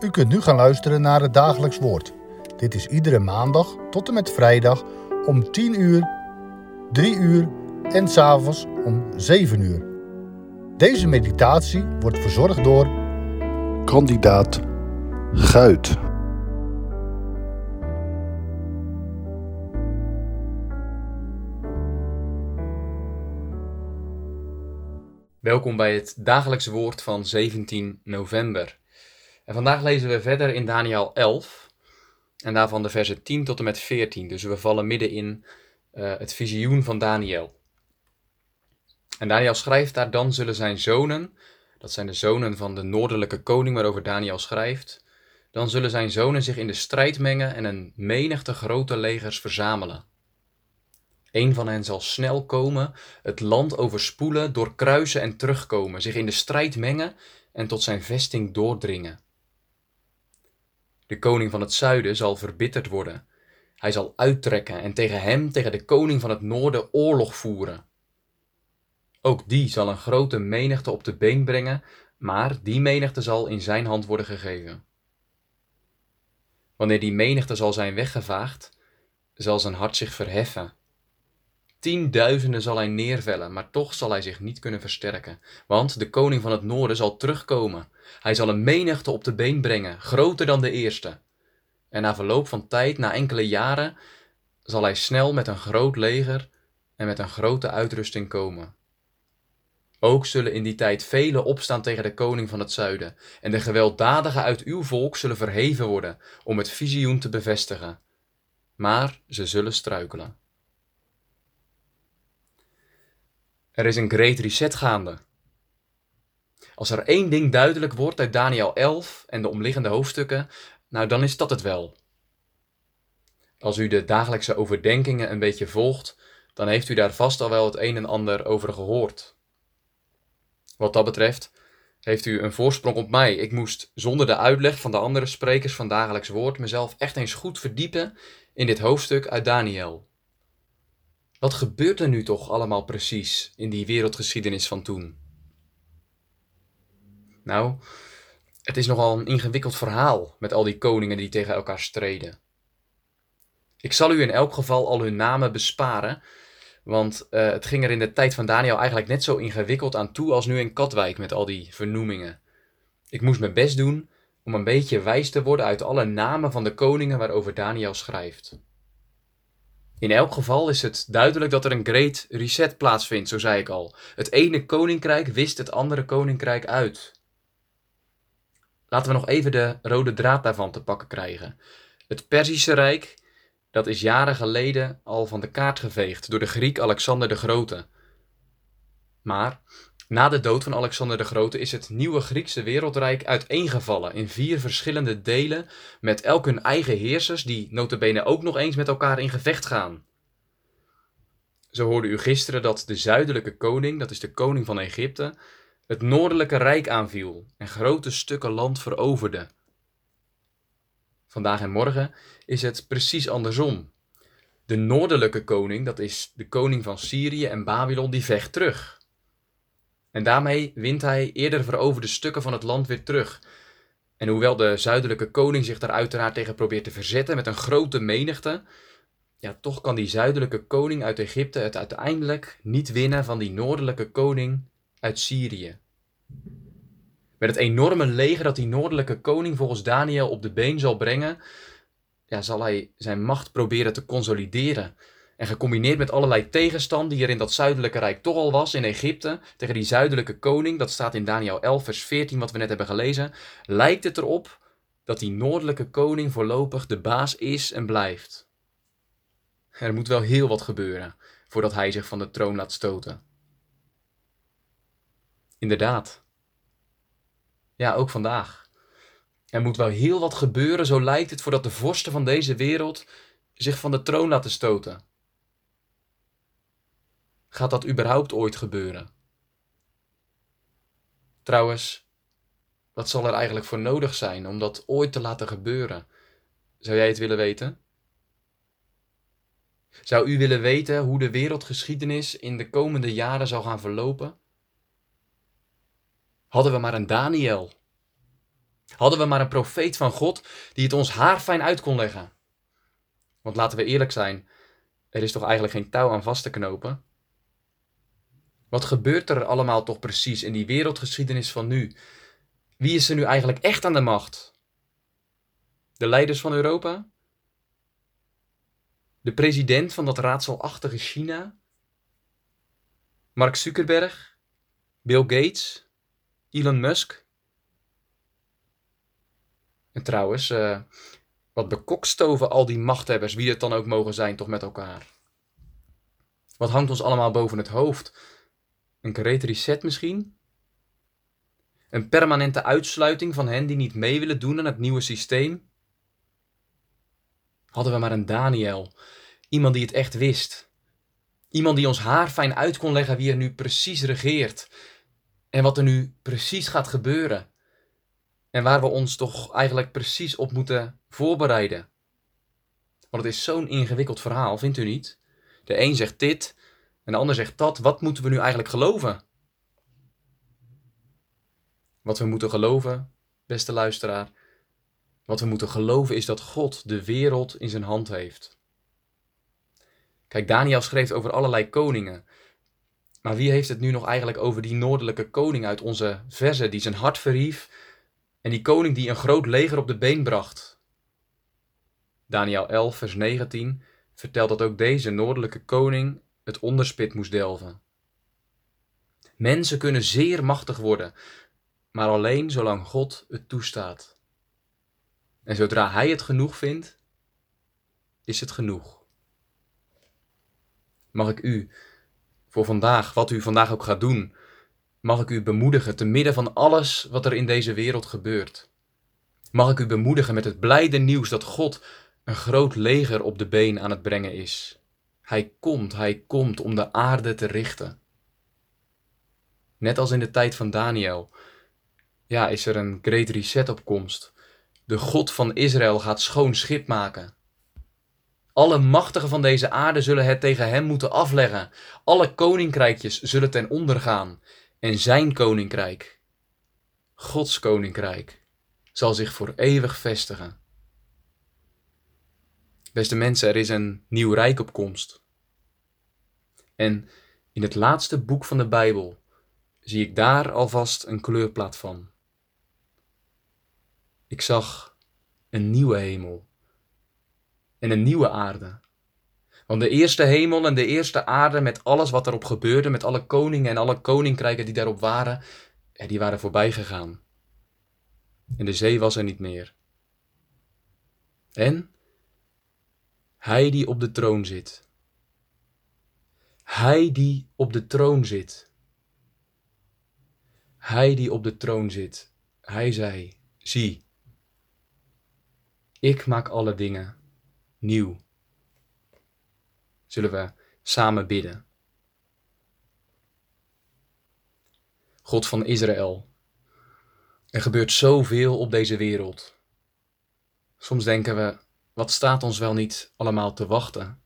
U kunt nu gaan luisteren naar het dagelijks woord. Dit is iedere maandag tot en met vrijdag om 10 uur, 3 uur en s'avonds om 7 uur. Deze meditatie wordt verzorgd door kandidaat Guit. Welkom bij het dagelijks woord van 17 november. En vandaag lezen we verder in Daniel 11 en daarvan de versen 10 tot en met 14. Dus we vallen midden in uh, het visioen van Daniel. En Daniel schrijft daar dan zullen zijn zonen, dat zijn de zonen van de noordelijke koning waarover Daniel schrijft, dan zullen zijn zonen zich in de strijd mengen en een menigte grote legers verzamelen. Een van hen zal snel komen, het land overspoelen, doorkruisen en terugkomen, zich in de strijd mengen en tot zijn vesting doordringen. De koning van het zuiden zal verbitterd worden. Hij zal uittrekken en tegen hem, tegen de koning van het noorden, oorlog voeren. Ook die zal een grote menigte op de been brengen, maar die menigte zal in zijn hand worden gegeven. Wanneer die menigte zal zijn weggevaagd, zal zijn hart zich verheffen Tienduizenden zal hij neervellen, maar toch zal hij zich niet kunnen versterken. Want de koning van het noorden zal terugkomen. Hij zal een menigte op de been brengen, groter dan de eerste. En na verloop van tijd, na enkele jaren, zal hij snel met een groot leger en met een grote uitrusting komen. Ook zullen in die tijd velen opstaan tegen de koning van het zuiden, en de gewelddadigen uit uw volk zullen verheven worden om het visioen te bevestigen. Maar ze zullen struikelen. Er is een great reset gaande. Als er één ding duidelijk wordt uit Daniel 11 en de omliggende hoofdstukken, nou dan is dat het wel. Als u de dagelijkse overdenkingen een beetje volgt, dan heeft u daar vast al wel het een en ander over gehoord. Wat dat betreft heeft u een voorsprong op mij. Ik moest zonder de uitleg van de andere sprekers van dagelijks woord mezelf echt eens goed verdiepen in dit hoofdstuk uit Daniel. Wat gebeurt er nu toch allemaal precies in die wereldgeschiedenis van toen? Nou, het is nogal een ingewikkeld verhaal met al die koningen die tegen elkaar streden. Ik zal u in elk geval al hun namen besparen, want uh, het ging er in de tijd van Daniel eigenlijk net zo ingewikkeld aan toe als nu in Katwijk met al die vernoemingen. Ik moest mijn best doen om een beetje wijs te worden uit alle namen van de koningen waarover Daniel schrijft. In elk geval is het duidelijk dat er een great reset plaatsvindt, zo zei ik al. Het ene koninkrijk wist het andere koninkrijk uit. Laten we nog even de rode draad daarvan te pakken krijgen. Het Perzische Rijk, dat is jaren geleden al van de kaart geveegd door de Griek Alexander de Grote. Maar na de dood van Alexander de Grote is het nieuwe Griekse wereldrijk uiteengevallen in vier verschillende delen met elk hun eigen heersers die notabene ook nog eens met elkaar in gevecht gaan. Zo hoorde u gisteren dat de zuidelijke koning, dat is de koning van Egypte, het noordelijke rijk aanviel en grote stukken land veroverde. Vandaag en morgen is het precies andersom. De noordelijke koning, dat is de koning van Syrië en Babylon, die vecht terug. En daarmee wint hij eerder veroverde stukken van het land weer terug. En hoewel de zuidelijke koning zich daar uiteraard tegen probeert te verzetten met een grote menigte, ja, toch kan die zuidelijke koning uit Egypte het uiteindelijk niet winnen van die noordelijke koning uit Syrië. Met het enorme leger dat die noordelijke koning volgens Daniel op de been zal brengen, ja, zal hij zijn macht proberen te consolideren. En gecombineerd met allerlei tegenstand die er in dat zuidelijke rijk toch al was, in Egypte, tegen die zuidelijke koning, dat staat in Daniel 11, vers 14, wat we net hebben gelezen, lijkt het erop dat die noordelijke koning voorlopig de baas is en blijft. Er moet wel heel wat gebeuren voordat hij zich van de troon laat stoten. Inderdaad. Ja, ook vandaag. Er moet wel heel wat gebeuren, zo lijkt het, voordat de vorsten van deze wereld zich van de troon laten stoten. Gaat dat überhaupt ooit gebeuren? Trouwens, wat zal er eigenlijk voor nodig zijn om dat ooit te laten gebeuren? Zou jij het willen weten? Zou u willen weten hoe de wereldgeschiedenis in de komende jaren zal gaan verlopen? Hadden we maar een Daniel. Hadden we maar een profeet van God die het ons haarfijn uit kon leggen. Want laten we eerlijk zijn, er is toch eigenlijk geen touw aan vast te knopen? Wat gebeurt er allemaal toch precies in die wereldgeschiedenis van nu? Wie is er nu eigenlijk echt aan de macht? De leiders van Europa? De president van dat raadselachtige China? Mark Zuckerberg? Bill Gates? Elon Musk? En trouwens, uh, wat bekokstoven al die machthebbers, wie het dan ook mogen zijn, toch met elkaar? Wat hangt ons allemaal boven het hoofd? Een great reset misschien? Een permanente uitsluiting van hen die niet mee willen doen aan het nieuwe systeem? Hadden we maar een Daniel, iemand die het echt wist. Iemand die ons haar fijn uit kon leggen wie er nu precies regeert en wat er nu precies gaat gebeuren. En waar we ons toch eigenlijk precies op moeten voorbereiden. Want het is zo'n ingewikkeld verhaal, vindt u niet? De een zegt dit en de ander zegt dat. Wat moeten we nu eigenlijk geloven? Wat we moeten geloven, beste luisteraar, wat we moeten geloven is dat God de wereld in zijn hand heeft. Kijk, Daniel schreef over allerlei koningen. Maar wie heeft het nu nog eigenlijk over die noordelijke koning uit onze verzen die zijn hart verhief en die koning die een groot leger op de been bracht? Daniel 11, vers 19 vertelt dat ook deze noordelijke koning het onderspit moest delven. Mensen kunnen zeer machtig worden, maar alleen zolang God het toestaat. En zodra Hij het genoeg vindt, is het genoeg. Mag ik u voor vandaag, wat u vandaag ook gaat doen, mag ik u bemoedigen te midden van alles wat er in deze wereld gebeurt. Mag ik u bemoedigen met het blijde nieuws dat God een groot leger op de been aan het brengen is. Hij komt, hij komt om de aarde te richten. Net als in de tijd van Daniel, ja, is er een great reset op komst. De God van Israël gaat schoon schip maken. Alle machtigen van deze aarde zullen het tegen hem moeten afleggen. Alle koninkrijkjes zullen ten onder gaan. En zijn koninkrijk, Gods koninkrijk, zal zich voor eeuwig vestigen. Beste mensen, er is een nieuw rijk op komst. En in het laatste boek van de Bijbel zie ik daar alvast een kleurplaat van. Ik zag een nieuwe hemel en een nieuwe aarde. Want de eerste hemel en de eerste aarde, met alles wat erop gebeurde, met alle koningen en alle koninkrijken die daarop waren, die waren voorbij gegaan. En de zee was er niet meer. En hij die op de troon zit. Hij die op de troon zit. Hij die op de troon zit. Hij zei: Zie, ik maak alle dingen nieuw. Zullen we samen bidden? God van Israël, er gebeurt zoveel op deze wereld. Soms denken we, wat staat ons wel niet allemaal te wachten?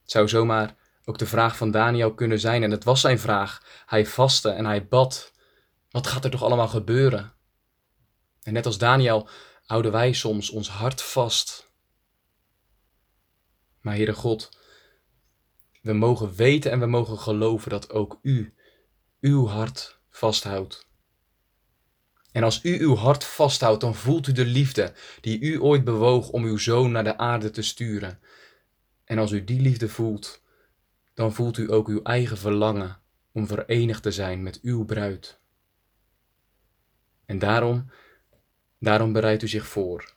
Het zou zomaar ook de vraag van Daniel kunnen zijn, en het was zijn vraag. Hij vastte en hij bad. Wat gaat er toch allemaal gebeuren? En net als Daniel houden wij soms ons hart vast. Maar Heere God, we mogen weten en we mogen geloven dat ook U uw hart vasthoudt. En als u uw hart vasthoudt, dan voelt u de liefde die u ooit bewoog om uw zoon naar de aarde te sturen. En als u die liefde voelt, dan voelt u ook uw eigen verlangen om verenigd te zijn met uw bruid. En daarom Daarom bereidt u zich voor.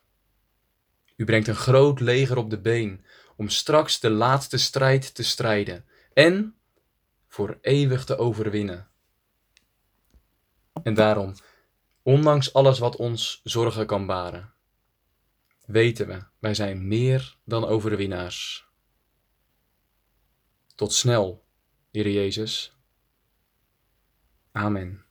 U brengt een groot leger op de been om straks de laatste strijd te strijden en voor eeuwig te overwinnen. En daarom, ondanks alles wat ons zorgen kan baren, weten we, wij zijn meer dan overwinnaars. Tot snel, Heer Jezus. Amen.